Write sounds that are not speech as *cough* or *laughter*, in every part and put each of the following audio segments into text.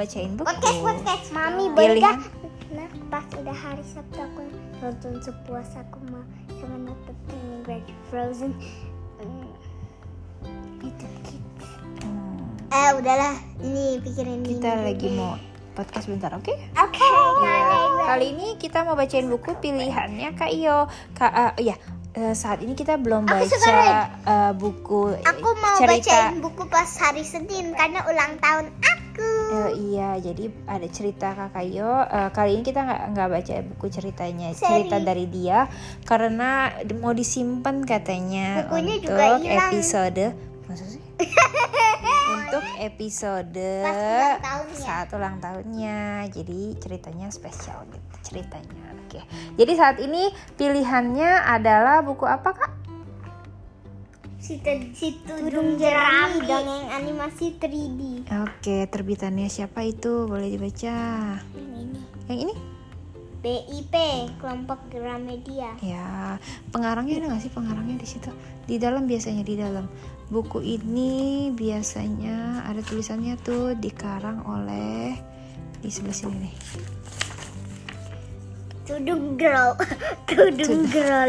bacain buku. Podcast podcast mami boleh Nah pas udah hari Sabtu aku nonton sepuas aku mau sama nonton ini Frozen. Hmm. Itu gitu. Hmm, Eh udahlah ini pikirin ini. kita lagi mau podcast bentar, oke? Oke. Kali ini kita mau bacain buku pilihannya Kak Iyo. Kak, eh, ya eh, saat ini kita belum Aku baca eh, buku Aku mau cerita. bacain buku pas hari Senin karena ulang tahun aku. Eh, iya, jadi ada cerita Kak Yo. Eh, kali ini kita nggak nggak baca buku ceritanya, Seri. cerita dari dia karena mau disimpan katanya Bukunya untuk juga hilang. episode. *laughs* Sih? untuk episode ulang tahunnya. saat ulang tahunnya. Jadi ceritanya spesial gitu ceritanya. Oke. Jadi saat ini pilihannya adalah buku apa Kak? Si, si tudung jerami dongeng animasi 3D. Oke, terbitannya siapa itu? Boleh dibaca. Yang ini. Yang ini? BIP kelompok Gramedia. Ya, pengarangnya ada nggak sih pengarangnya di situ? Di dalam biasanya di dalam buku ini biasanya ada tulisannya tuh dikarang oleh di sebelah sini nih. Tudung girl. *laughs* Tudung girl.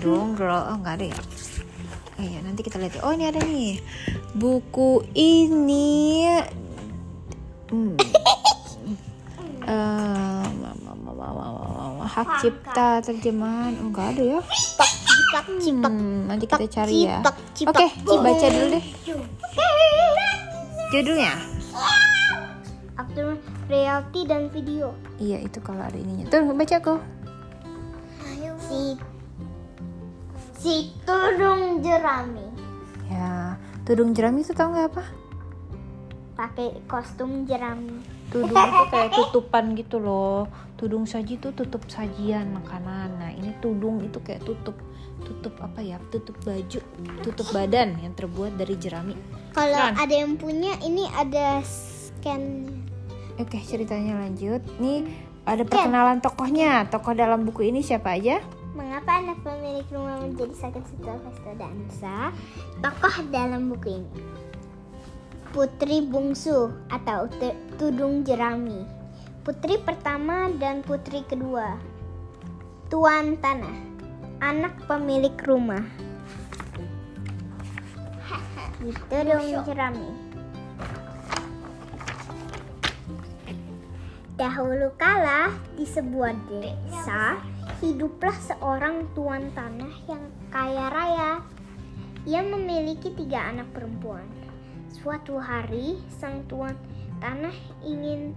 Tudung girl, oh nggak ada ya? Oh iya, nanti kita lihat. ya. Oh ini ada nih. Buku ini hmm, *laughs* eh, ma- ma- ma- ma- ma- ma- ma- hak cipta terjemahan. Oh, nggak ada ya? Cipak cipak. Hmm, nanti kita cari ya. Oke, baca dulu deh. Judulnya? Aktor reality dan video. Iya, itu kalau ada ininya. Tuh, baca aku. Si si tudung jerami Ya, tudung jerami itu tahu nggak apa? pakai kostum jerami. Tudung itu kayak tutupan gitu loh. Tudung saji itu tutup sajian makanan. Nah, ini tudung itu kayak tutup tutup apa ya? Tutup baju, tutup badan yang terbuat dari jerami. Kalau Kan? ada yang punya ini ada scan. Oke, ceritanya lanjut. Nih ada perkenalan tokohnya. Tokoh dalam buku ini siapa aja? Mengapa anak pemilik rumah menjadi sakit setelah pesta dansa? Tokoh dalam buku ini. Putri Bungsu atau Tudung Jerami. Putri pertama dan putri kedua. Tuan Tanah Anak pemilik rumah. *laughs* Tudung Jerami. Dahulu kala di sebuah desa hiduplah seorang tuan tanah yang kaya raya. Ia memiliki tiga anak perempuan. Suatu hari sang tuan tanah ingin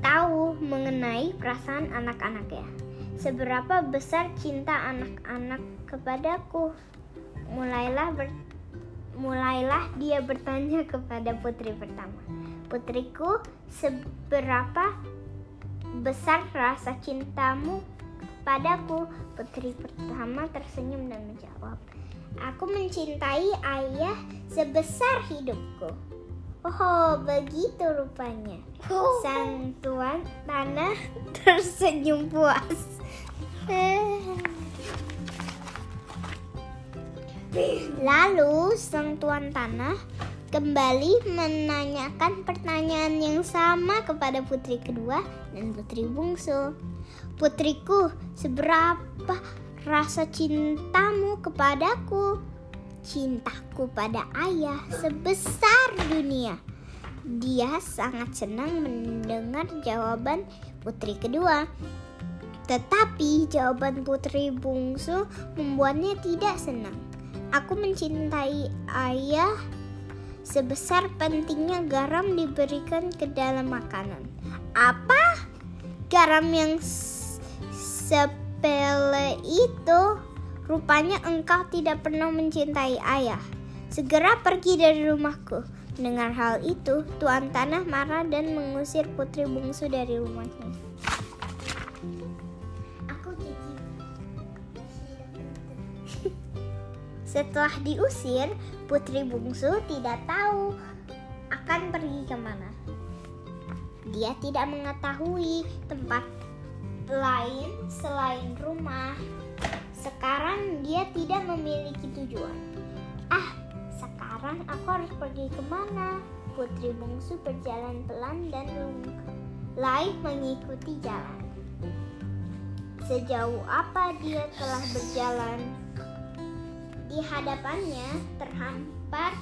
tahu mengenai perasaan anak-anaknya. Seberapa besar cinta anak-anak kepadaku? Mulailah ber- mulailah dia bertanya kepada putri pertama. Putriku, seberapa besar rasa cintamu padaku? Putri pertama tersenyum dan menjawab, Aku mencintai ayah sebesar hidupku. Oh, begitu rupanya. *laughs* Sang tuan tanah tersenyum puas. *laughs* Lalu sang tuan tanah kembali menanyakan pertanyaan yang sama kepada putri kedua dan putri bungsu. Putriku, seberapa rasa cintamu kepadaku? Cintaku pada ayah sebesar dunia. Dia sangat senang mendengar jawaban putri kedua. Tetapi jawaban putri bungsu membuatnya tidak senang. Aku mencintai ayah sebesar pentingnya garam diberikan ke dalam makanan. Apa? Garam yang sepele itu? Rupanya engkau tidak pernah mencintai ayah. Segera pergi dari rumahku. Mendengar hal itu, Tuan Tanah marah dan mengusir putri bungsu dari rumahnya. Setelah diusir, putri bungsu tidak tahu akan pergi ke mana. Dia tidak mengetahui tempat lain selain rumah. Sekarang dia tidak memiliki tujuan. Ah, sekarang aku harus pergi ke mana? Putri bungsu berjalan pelan dan mulai mengikuti jalan. Sejauh apa dia telah berjalan? Di hadapannya terhampar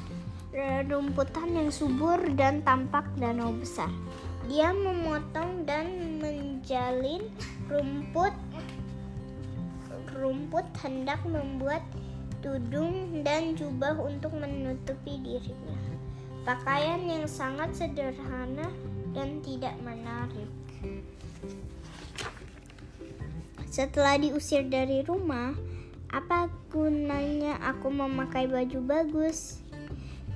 rumputan yang subur dan tampak danau besar. Dia memotong dan menjalin rumput rumput hendak membuat tudung dan jubah untuk menutupi dirinya. Pakaian yang sangat sederhana dan tidak menarik. Setelah diusir dari rumah, apa gunanya aku memakai baju bagus?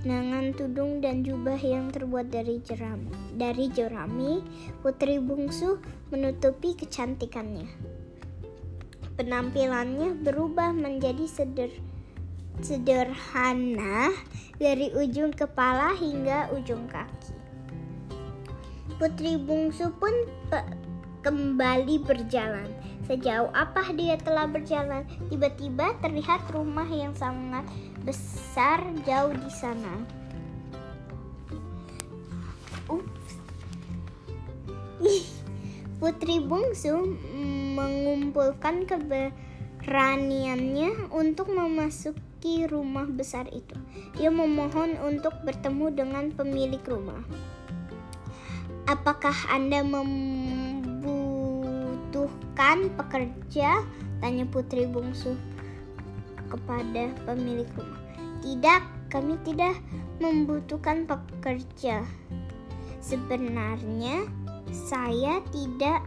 dengan tudung dan jubah yang terbuat dari jerami. Dari jerami, putri bungsu menutupi kecantikannya. Penampilannya berubah menjadi seder, sederhana dari ujung kepala hingga ujung kaki. Putri bungsu pun kembali berjalan. Sejauh apa dia telah berjalan, tiba-tiba terlihat rumah yang sangat besar jauh di sana. Ups. Putri bungsu mengumpulkan keberaniannya untuk memasuki rumah besar itu. Dia memohon untuk bertemu dengan pemilik rumah. Apakah Anda membutuhkan pekerja? Tanya putri bungsu kepada pemilik rumah. Tidak, kami tidak membutuhkan pekerja. Sebenarnya saya tidak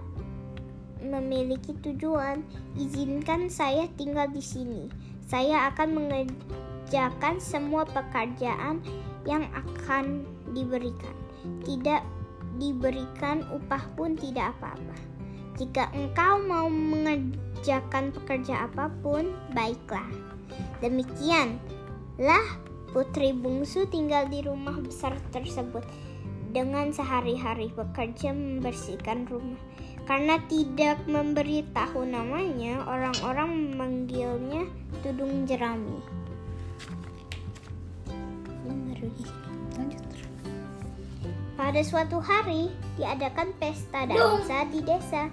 memiliki tujuan. Izinkan saya tinggal di sini. Saya akan mengerjakan semua pekerjaan yang akan diberikan. Tidak diberikan upah pun tidak apa-apa. Jika engkau mau mengerjakan pekerja apa pun, baiklah. Demikianlah putri bungsu tinggal di rumah besar tersebut dengan sehari-hari bekerja membersihkan rumah. Karena tidak memberitahu namanya, orang-orang memanggilnya Tudung Jerami. Pada suatu hari diadakan pesta dansa di desa.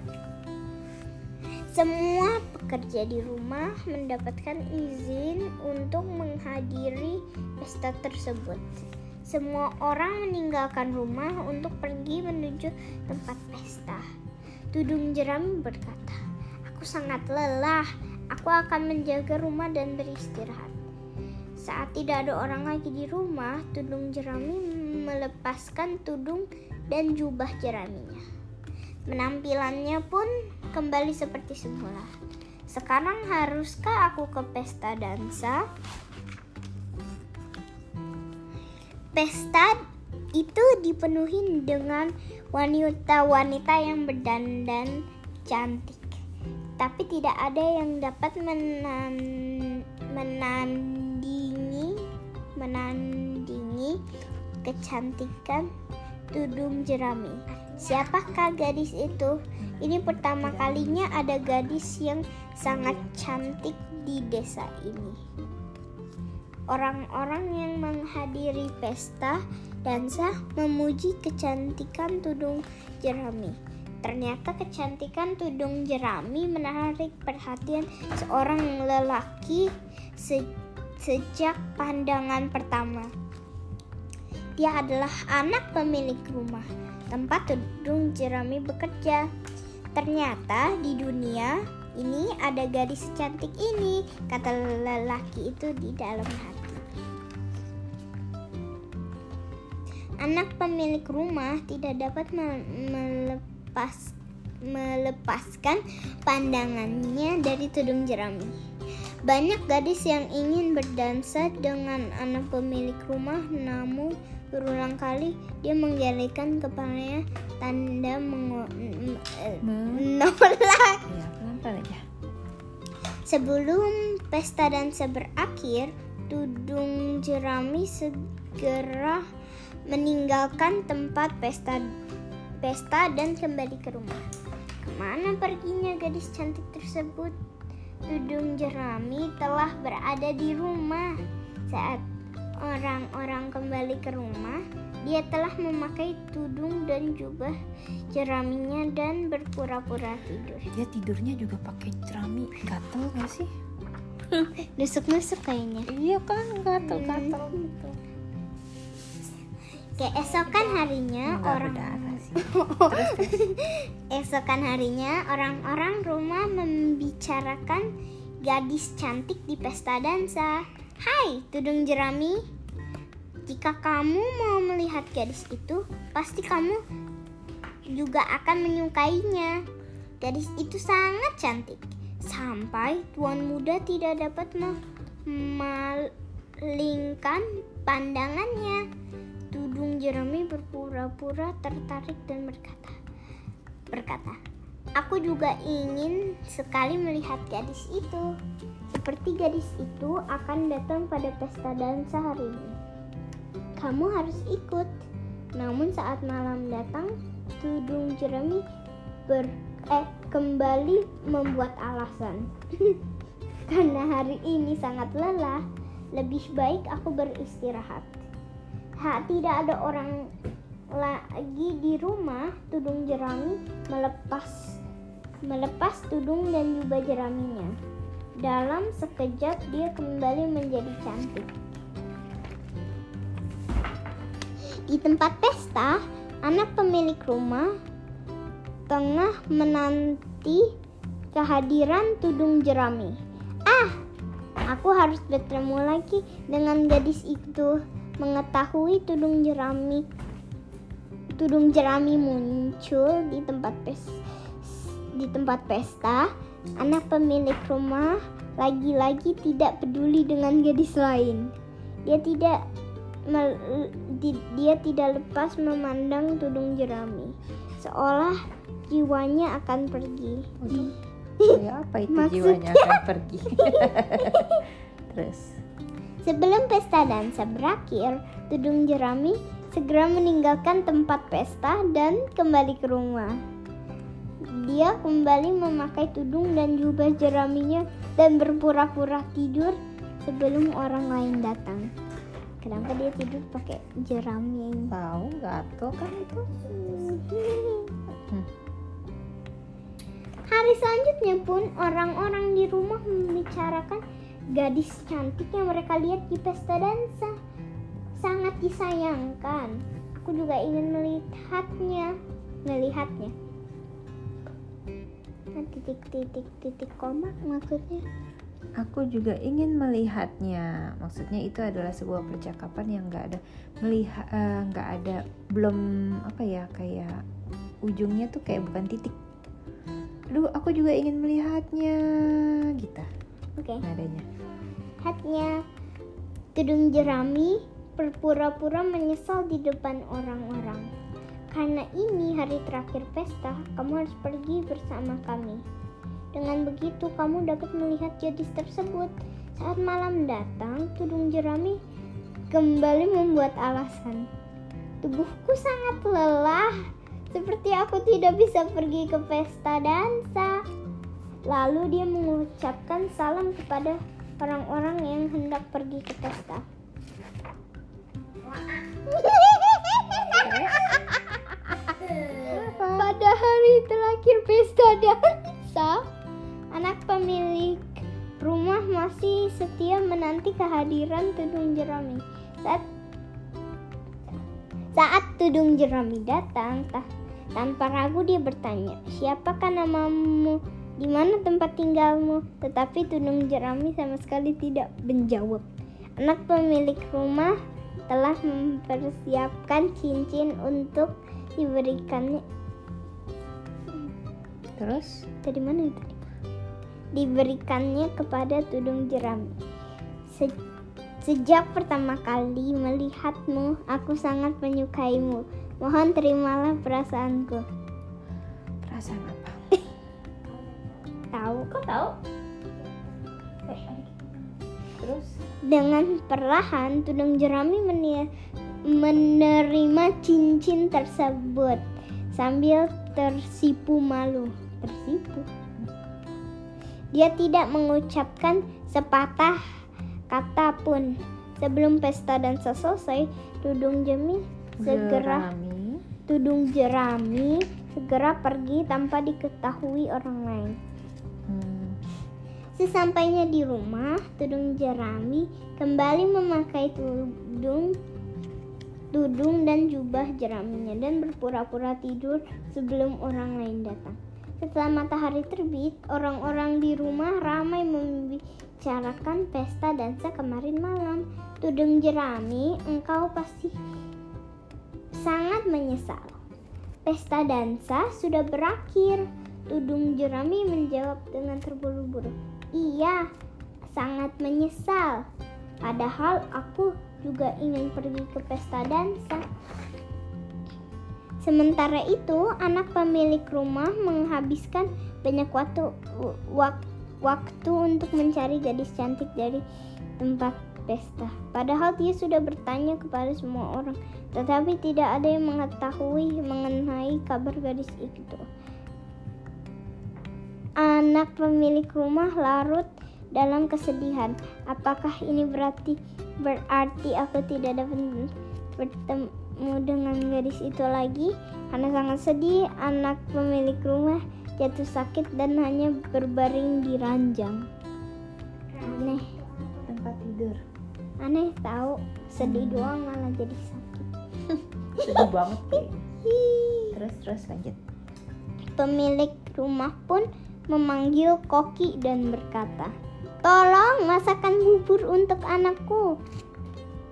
Semua pekerja di rumah mendapatkan izin untuk menghadiri pesta tersebut. Semua orang meninggalkan rumah untuk pergi menuju tempat pesta. Tudung jerami berkata, "Aku sangat lelah. Aku akan menjaga rumah dan beristirahat." Saat tidak ada orang lagi di rumah, tudung jerami melepaskan tudung dan jubah jeraminya. Penampilannya pun kembali seperti semula. Sekarang haruskah aku ke pesta dansa? Pesta itu dipenuhi dengan wanita-wanita yang berdandan cantik. Tapi tidak ada yang dapat menan menandingi menandingi kecantikan tudung jerami. Siapakah gadis itu? Ini pertama kalinya ada gadis yang sangat cantik di desa ini. Orang-orang yang menghadiri pesta dansa memuji kecantikan tudung jerami. Ternyata kecantikan tudung jerami menarik perhatian seorang lelaki sejak pandangan pertama. Dia adalah anak pemilik rumah tempat tudung jerami bekerja. Ternyata di dunia ini ada gadis cantik ini, kata lelaki itu di dalam hati. Anak pemilik rumah tidak dapat melepas melepaskan pandangannya dari tudung jerami. Banyak gadis yang ingin berdansa dengan anak pemilik rumah, namun berulang kali dia menggelengkan kepalanya tanda menolak. Ya, aja. Sebelum pesta dansa berakhir, Tudung Jerami segera meninggalkan tempat pesta pesta dan kembali ke rumah. Ke mana perginya gadis cantik tersebut? Tudung jerami telah berada di rumah. Saat orang-orang kembali ke rumah, dia telah memakai tudung dan jubah jeraminya dan berpura-pura tidur. Dia tidurnya juga pakai jerami. Gatel gak sih? *laughs* Nusuk-nusuk kayaknya. Iya kan, gatel-gatel Hmm. Keesokan harinya Enggak orang sih. *laughs* Esokan harinya orang-orang rumah membicarakan gadis cantik di pesta dansa. Hai, tudung jerami. Jika kamu mau melihat gadis itu, pasti kamu juga akan menyukainya. Gadis itu sangat cantik. Sampai tuan muda tidak dapat memalingkan pandangannya. Tudung jerami berpura-pura tertarik dan berkata, berkata, Aku juga ingin sekali melihat gadis itu. Seperti gadis itu akan datang pada pesta dansa hari ini. Kamu harus ikut. Namun saat malam datang, tudung jerami ber eh kembali membuat alasan. *laughs* Karena hari ini sangat lelah, lebih baik aku beristirahat. Ha, tidak ada orang lagi di rumah, tudung jerami melepas melepas tudung dan jubah jeraminya. Dalam sekejap dia kembali menjadi cantik. Di tempat pesta, anak pemilik rumah tengah menanti kehadiran tudung jerami. Ah, aku harus bertemu lagi dengan gadis itu. Mengetahui tudung jerami tudung jerami muncul di tempat pes di tempat pesta, anak pemilik rumah lagi-lagi tidak peduli dengan gadis lain. Dia tidak dia tidak lepas memandang tudung jerami, seolah jiwanya akan pergi. Waduh, kayak *laughs* apa itu Maksudnya- jiwanya akan pergi? *laughs* Terus, Sebelum pesta dansa berakhir, tudung jerami segera meninggalkan tempat pesta dan kembali ke rumah. Dia kembali memakai tudung dan jubah jeraminya dan berpura-pura tidur sebelum orang lain datang. Kenapa dia tidur pakai jerami? tahu gatel kan itu? Hmm. Hari selanjutnya pun orang-orang di rumah membicarakan gadis cantik yang mereka lihat di pesta dansa. Sangat disayangkan. Aku juga ingin melihatnya. Melihatnya. Nah, titik-titik titik koma maksudnya. Aku juga ingin melihatnya. Maksudnya itu adalah sebuah percakapan yang nggak ada melihat, eh, nggak ada belum apa ya kayak ujungnya tuh kayak bukan titik. Aduh, aku juga ingin melihatnya, gitu Oke. nadanya. Lihatnya. Tudung jerami berpura-pura menyesal di depan orang-orang. Karena ini hari terakhir pesta, kamu harus pergi bersama kami. Dengan begitu, kamu dapat melihat gadis tersebut. Saat malam datang, tudung jerami kembali membuat alasan. Tubuhku sangat lelah, seperti aku tidak bisa pergi ke pesta dansa. Lalu dia mengucapkan salam kepada orang-orang yang hendak pergi ke pesta. Pada hari terakhir pesta dansa, anak pemilik rumah masih setia menanti kehadiran tudung jerami. Saat saat tudung jerami datang, ta- tanpa ragu dia bertanya, "Siapakah namamu? Di mana tempat tinggalmu?" Tetapi tudung jerami sama sekali tidak menjawab. Anak pemilik rumah telah mempersiapkan cincin untuk diberikannya. Terus, Dari mana itu? Diberikannya kepada tudung jerami. Se- Sejak pertama kali melihatmu, aku sangat menyukaimu. Mohon terimalah perasaanku. perasaan apa? Tahu? Terus, Dengan perlahan, tudung jerami menerima cincin tersebut sambil tersipu malu. Tersipu. Dia tidak mengucapkan sepatah kata pun. Sebelum pesta dansa selesai, Tudung Jemi segera Jerami. Tudung Jerami segera pergi tanpa diketahui orang lain. Sesampainya di rumah, Tudung Jerami kembali memakai tudung tudung dan jubah jeraminya dan berpura-pura tidur sebelum orang lain datang. Setelah matahari terbit, orang-orang di rumah ramai membicarakan pesta dansa kemarin malam. Tudung Jerami, engkau pasti sangat menyesal. Pesta dansa sudah berakhir. Tudung Jerami menjawab dengan terburu-buru. Iya, sangat menyesal. Padahal aku juga ingin pergi ke pesta dansa. Sementara itu, anak pemilik rumah menghabiskan banyak waktu wak- waktu untuk mencari gadis cantik dari tempat pesta. Padahal dia sudah bertanya kepada semua orang, tetapi tidak ada yang mengetahui mengenai kabar gadis itu. Anak pemilik rumah larut dalam kesedihan. Apakah ini berarti berarti aku tidak dapat bertemu dengan gadis itu lagi? Karena sangat sedih, anak pemilik rumah jatuh sakit dan hanya berbaring di ranjang. Aneh, Tempat tidur. aneh tahu sedih doang malah jadi sakit. *laughs* Sedih banget. Terus terus lanjut. Pemilik rumah pun memanggil Koki dan berkata, "Tolong masakkan bubur untuk anakku."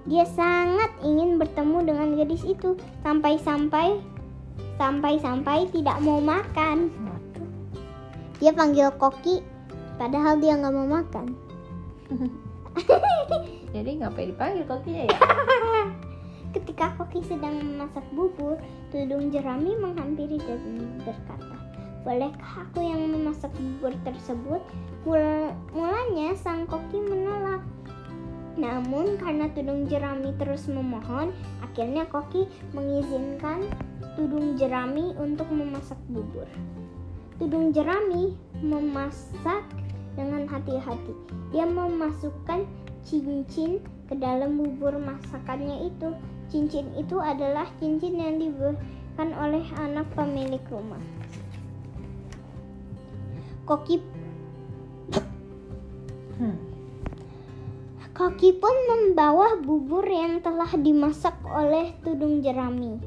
Dia sangat ingin bertemu dengan gadis itu sampai-sampai sampai-sampai tidak mau makan. Dia panggil Koki padahal dia nggak mau makan. *laughs* Jadi ngapain dipanggil kokinya ya? Ketika Koki sedang memasak bubur, Tudung Jerami menghampiri dan berkata, Bolehkah aku yang memasak bubur tersebut? Mul- mulanya sang Koki menolak. Namun karena Tudung Jerami terus memohon, akhirnya Koki mengizinkan Tudung Jerami untuk memasak bubur. Tudung Jerami memasak dengan hati-hati. Dia memasukkan cincin ke dalam bubur masakannya itu. Cincin itu adalah cincin yang diberikan oleh anak pemilik rumah. Koki Hmm. Koki pun membawa bubur yang telah dimasak oleh Tudung Jerami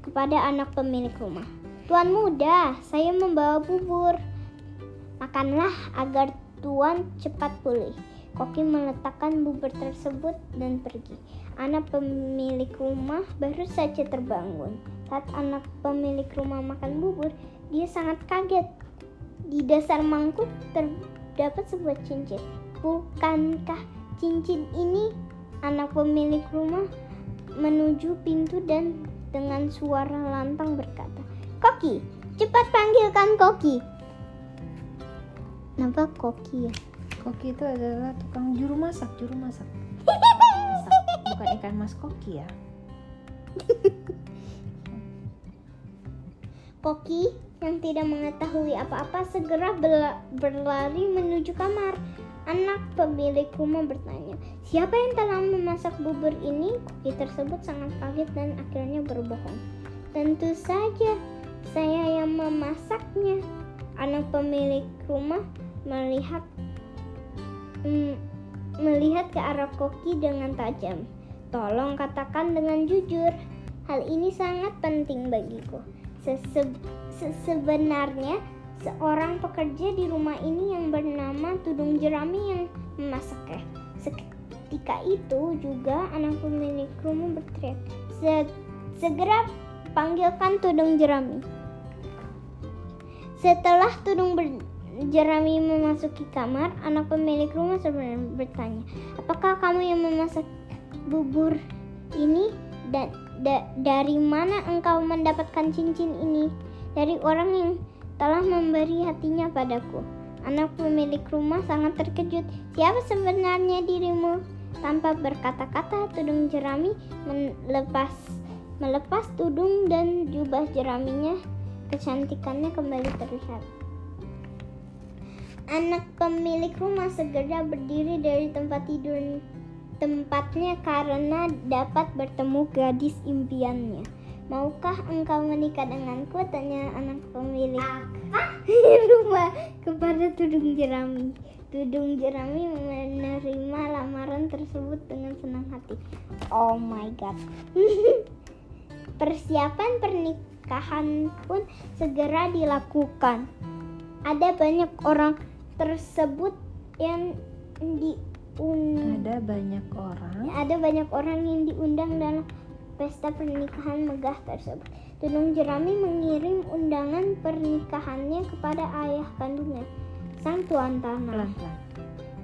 kepada anak pemilik rumah. Tuan muda, saya membawa bubur. Makanlah agar tuan cepat pulih. Koki meletakkan bubur tersebut dan pergi. Anak pemilik rumah baru saja terbangun. Saat anak pemilik rumah makan bubur, dia sangat kaget. Di dasar mangkuk terdapat sebuah cincin. Bukankah cincin ini? Anak pemilik rumah menuju pintu dan dengan suara lantang berkata, Koki, cepat panggilkan Koki. Kenapa Koki ya? Koki itu adalah tukang juru masak, juru masak. *laughs* Masak. Bukan ikan mas koki ya. *laughs* Koki yang tidak mengetahui apa-apa segera berlari menuju kamar. Anak pemilik rumah bertanya, siapa yang telah memasak bubur ini? Koki tersebut sangat kaget dan akhirnya berbohong. Tentu saja saya yang memasaknya. Anak pemilik rumah melihat mm, melihat ke arah Koki dengan tajam. Tolong katakan dengan jujur, hal ini sangat penting bagiku. Sese- se- sebenarnya seorang pekerja di rumah ini yang bernama Tudung Jerami yang memasaknya. Seketika itu juga anak pemilik rumah berteriak, "Se- segera panggilkan Tudung Jerami. Setelah Tudung Jerami memasuki kamar, anak pemilik rumah sebenarnya bertanya, apakah kamu yang memasak bubur ini dan da- dari mana engkau mendapatkan cincin ini? Dari orang yang telah memberi hatinya padaku. Anak pemilik rumah sangat terkejut. Siapa sebenarnya dirimu? Tanpa berkata-kata, tudung jerami melepas melepas tudung dan jubah jeraminya. Kecantikannya kembali terlihat. Anak pemilik rumah segera berdiri dari tempat tidur tempatnya karena dapat bertemu gadis impiannya. Maukah engkau menikah denganku? Tanya anak pemilik *laughs* rumah kepada tudung jerami. Tudung jerami menerima lamaran tersebut dengan senang hati. Oh my god. *laughs* Persiapan pernikahan pun segera dilakukan. Ada banyak orang tersebut yang diundang. Ada banyak orang. Ada banyak orang yang diundang dalam pesta pernikahan megah tersebut. Tudung Jerami mengirim undangan pernikahannya kepada ayah kandungnya, sang tuan tanah. Pelan-pelan.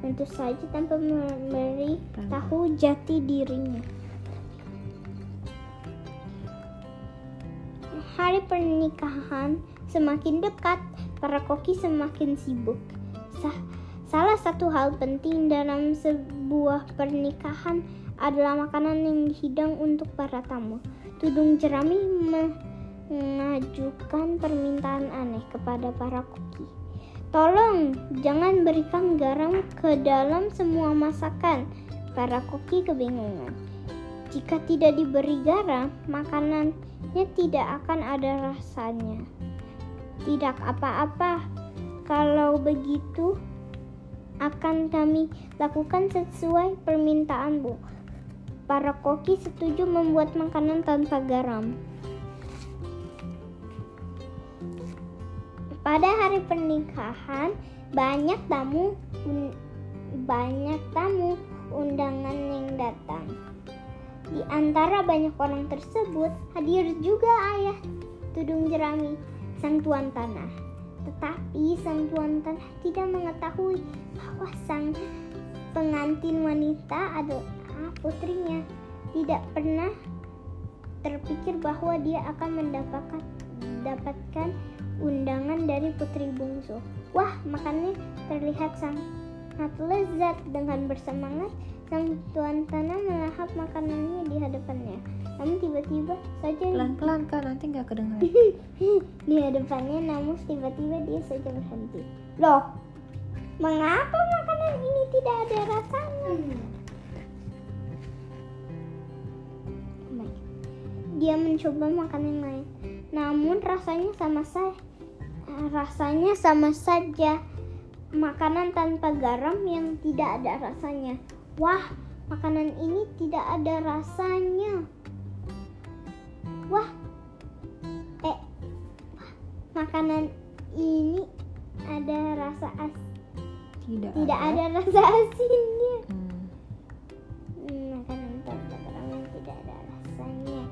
Tentu saja tanpa memberi Pelan-pelan. tahu jati dirinya. Hari pernikahan semakin dekat, para koki semakin sibuk. Salah satu hal penting dalam sebuah pernikahan adalah makanan yang dihidang untuk para tamu. Tudung Jerami mengajukan permintaan aneh kepada para koki. Tolong jangan berikan garam ke dalam semua masakan. Para koki kebingungan. Jika tidak diberi garam, makanannya tidak akan ada rasanya. Tidak apa-apa. Kalau begitu, akan kami lakukan sesuai permintaanmu. Para koki setuju membuat makanan tanpa garam. Pada hari pernikahan, banyak tamu banyak tamu undangan yang datang. Di antara banyak orang tersebut, hadir juga ayah Tudung Jerami, sang tuan tanah. Tetapi sang tuan tanah tidak mengetahui bahwa sang pengantin wanita adalah putrinya. Tidak pernah terpikir bahwa dia akan mendapatkan dapatkan undangan dari putri bungsu. Wah, makannya terlihat sangat lezat dengan bersemangat. Sang tuan tanah melahap makanannya di hadapannya. Namun tiba-tiba saja Pelan-pelan kan nanti nggak kedengeran. *laughs* di hadapannya, namun tiba-tiba dia saja berhenti. Loh, mengapa makanan ini tidak ada rasanya? Baik. Dia mencoba makan yang lain, namun rasanya sama saja. Rasanya sama saja. Makanan tanpa garam yang tidak ada rasanya. Wah, makanan ini tidak ada rasanya. Wah, eh, makanan ini ada rasa as Tidak, tidak ada rasa asinnya. Hmm. Hmm, makanan tidak ada rasanya.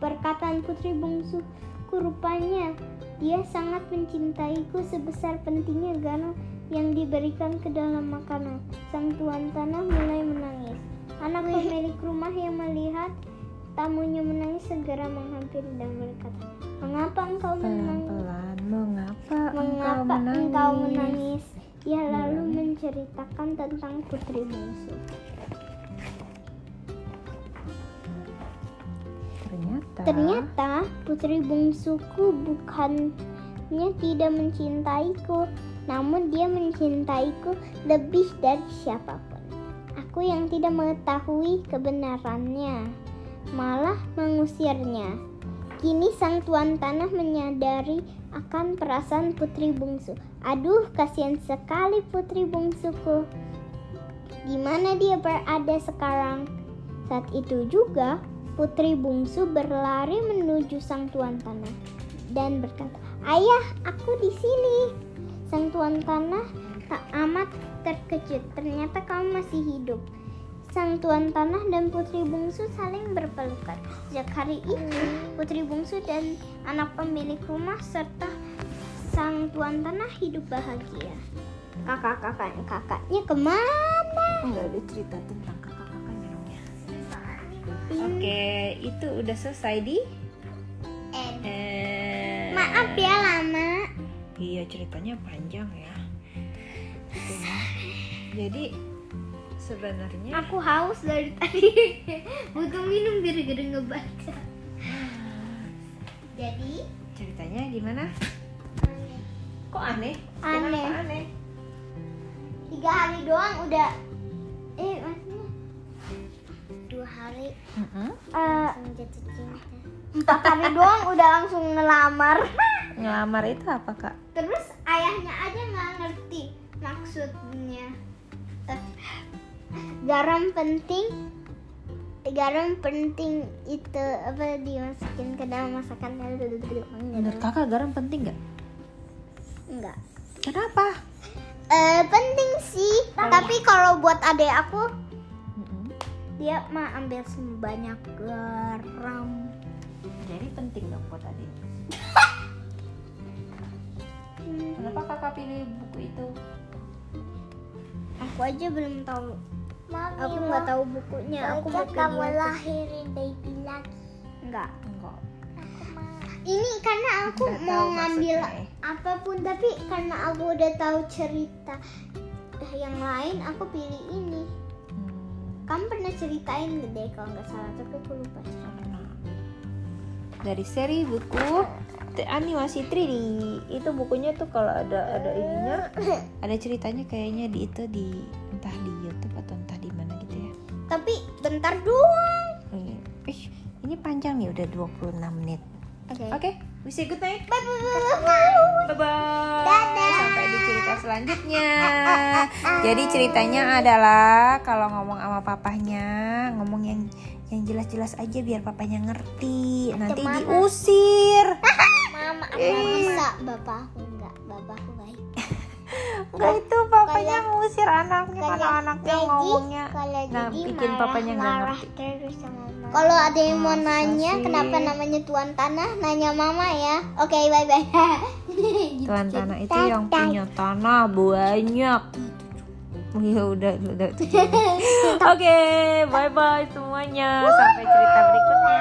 Perkataan putri bungsu rupanya dia sangat mencintaiku sebesar pentingnya garam yang diberikan ke dalam makanan. Sang tuan tanah mulai menangis. Anak pemilik rumah yang melihat tamunya menangis segera menghampiri dan berkata, "Mengapa engkau menangis?" Pelan-pelan. Mengapa, Mengapa engkau engkau menangis? menangis? Ia lalu menceritakan tentang putri bungsu. Ternyata. Ternyata putri bungsuku bukannya tidak mencintaiku, namun dia mencintaiku lebih dari siapa pun. Aku yang tidak mengetahui kebenarannya, malah mengusirnya. Kini sang tuan tanah menyadari akan perasaan putri bungsu. Aduh, kasihan sekali putri bungsuku. Di mana dia berada sekarang? Saat itu juga putri bungsu berlari menuju sang tuan tanah dan berkata, "Ayah, aku di sini." Sang tuan tanah tak amat terkejut. Ternyata kamu masih hidup. Sang tuan tanah dan putri bungsu saling berpelukan. Sejak hari itu, putri bungsu dan anak pemilik rumah serta sang tuan tanah hidup bahagia. Kakak-kakaknya kakaknya ke mana? Enggak ada cerita tentang kakak-kakaknya dong ya. Oke, itu udah selesai di. Eh, Maaf ya lama. Iya ceritanya panjang ya. Gitu. Jadi sebenarnya Aku haus dari *laughs* tadi. Butuh minum biar gede ngebaca. Jadi ceritanya gimana? Kok aneh? Aneh. Kenapa aneh? tiga hari doang udah eh maksudnya dua hari Mm-mm. eh jatuh cinta empat hari doang udah langsung ngelamar *laughs* Ngelamar itu apa kak? terus ayahnya aja nggak ngerti maksudnya garam penting garam penting itu apa dimasukin ke dalam masakan Menurut kakak garam penting nggak? enggak Kenapa? Eh penting sih tapi kalau buat adek aku Mm-mm. dia mah ambil sebanyak garam Jadi penting dong buat adik. *laughs* Kenapa kakak pilih buku itu? aku aja belum tahu aku nggak tahu bukunya aku mau kamu lahirin baby lagi. Enggak Enggak. ini karena aku Nggak mau tahu ngambil maksudnya. apa pun tapi karena aku udah tahu cerita yang lain aku pilih ini. Hmm. kamu pernah ceritain gak deh kalau nggak salah tapi aku lupa dari seri buku te- animasi 3D itu bukunya tuh kalau ada ada ininya *coughs* ada ceritanya kayaknya di itu di entah di YouTube tapi bentar doang. Ih, ih, ini panjang nih udah 26 menit. Oke. Oke. We say good night bye bye bye bye Dadah. sampai di cerita selanjutnya. Jadi ceritanya adalah kalau ngomong sama papahnya ngomong yang yang jelas-jelas aja biar papanya ngerti. Nanti Mama. diusir. Mama aku Eh. bisa bapak aku enggak bapak aku baik Enggak itu papanya Kalau- ngusir anaknya kalau karena anaknya Jadi, ngomongnya kalau nah jadi bikin marah, papanya nggak marah ngerti. terus sama mama. Kalau ada yang mau nanya sih? kenapa namanya tuan tanah, nanya mama ya. Oke, bye bye. *laughs* Tuan tanah itu yang punya tanah banyak. Ya udah udah *laughs* oke bye bye semuanya. Sampai cerita berikutnya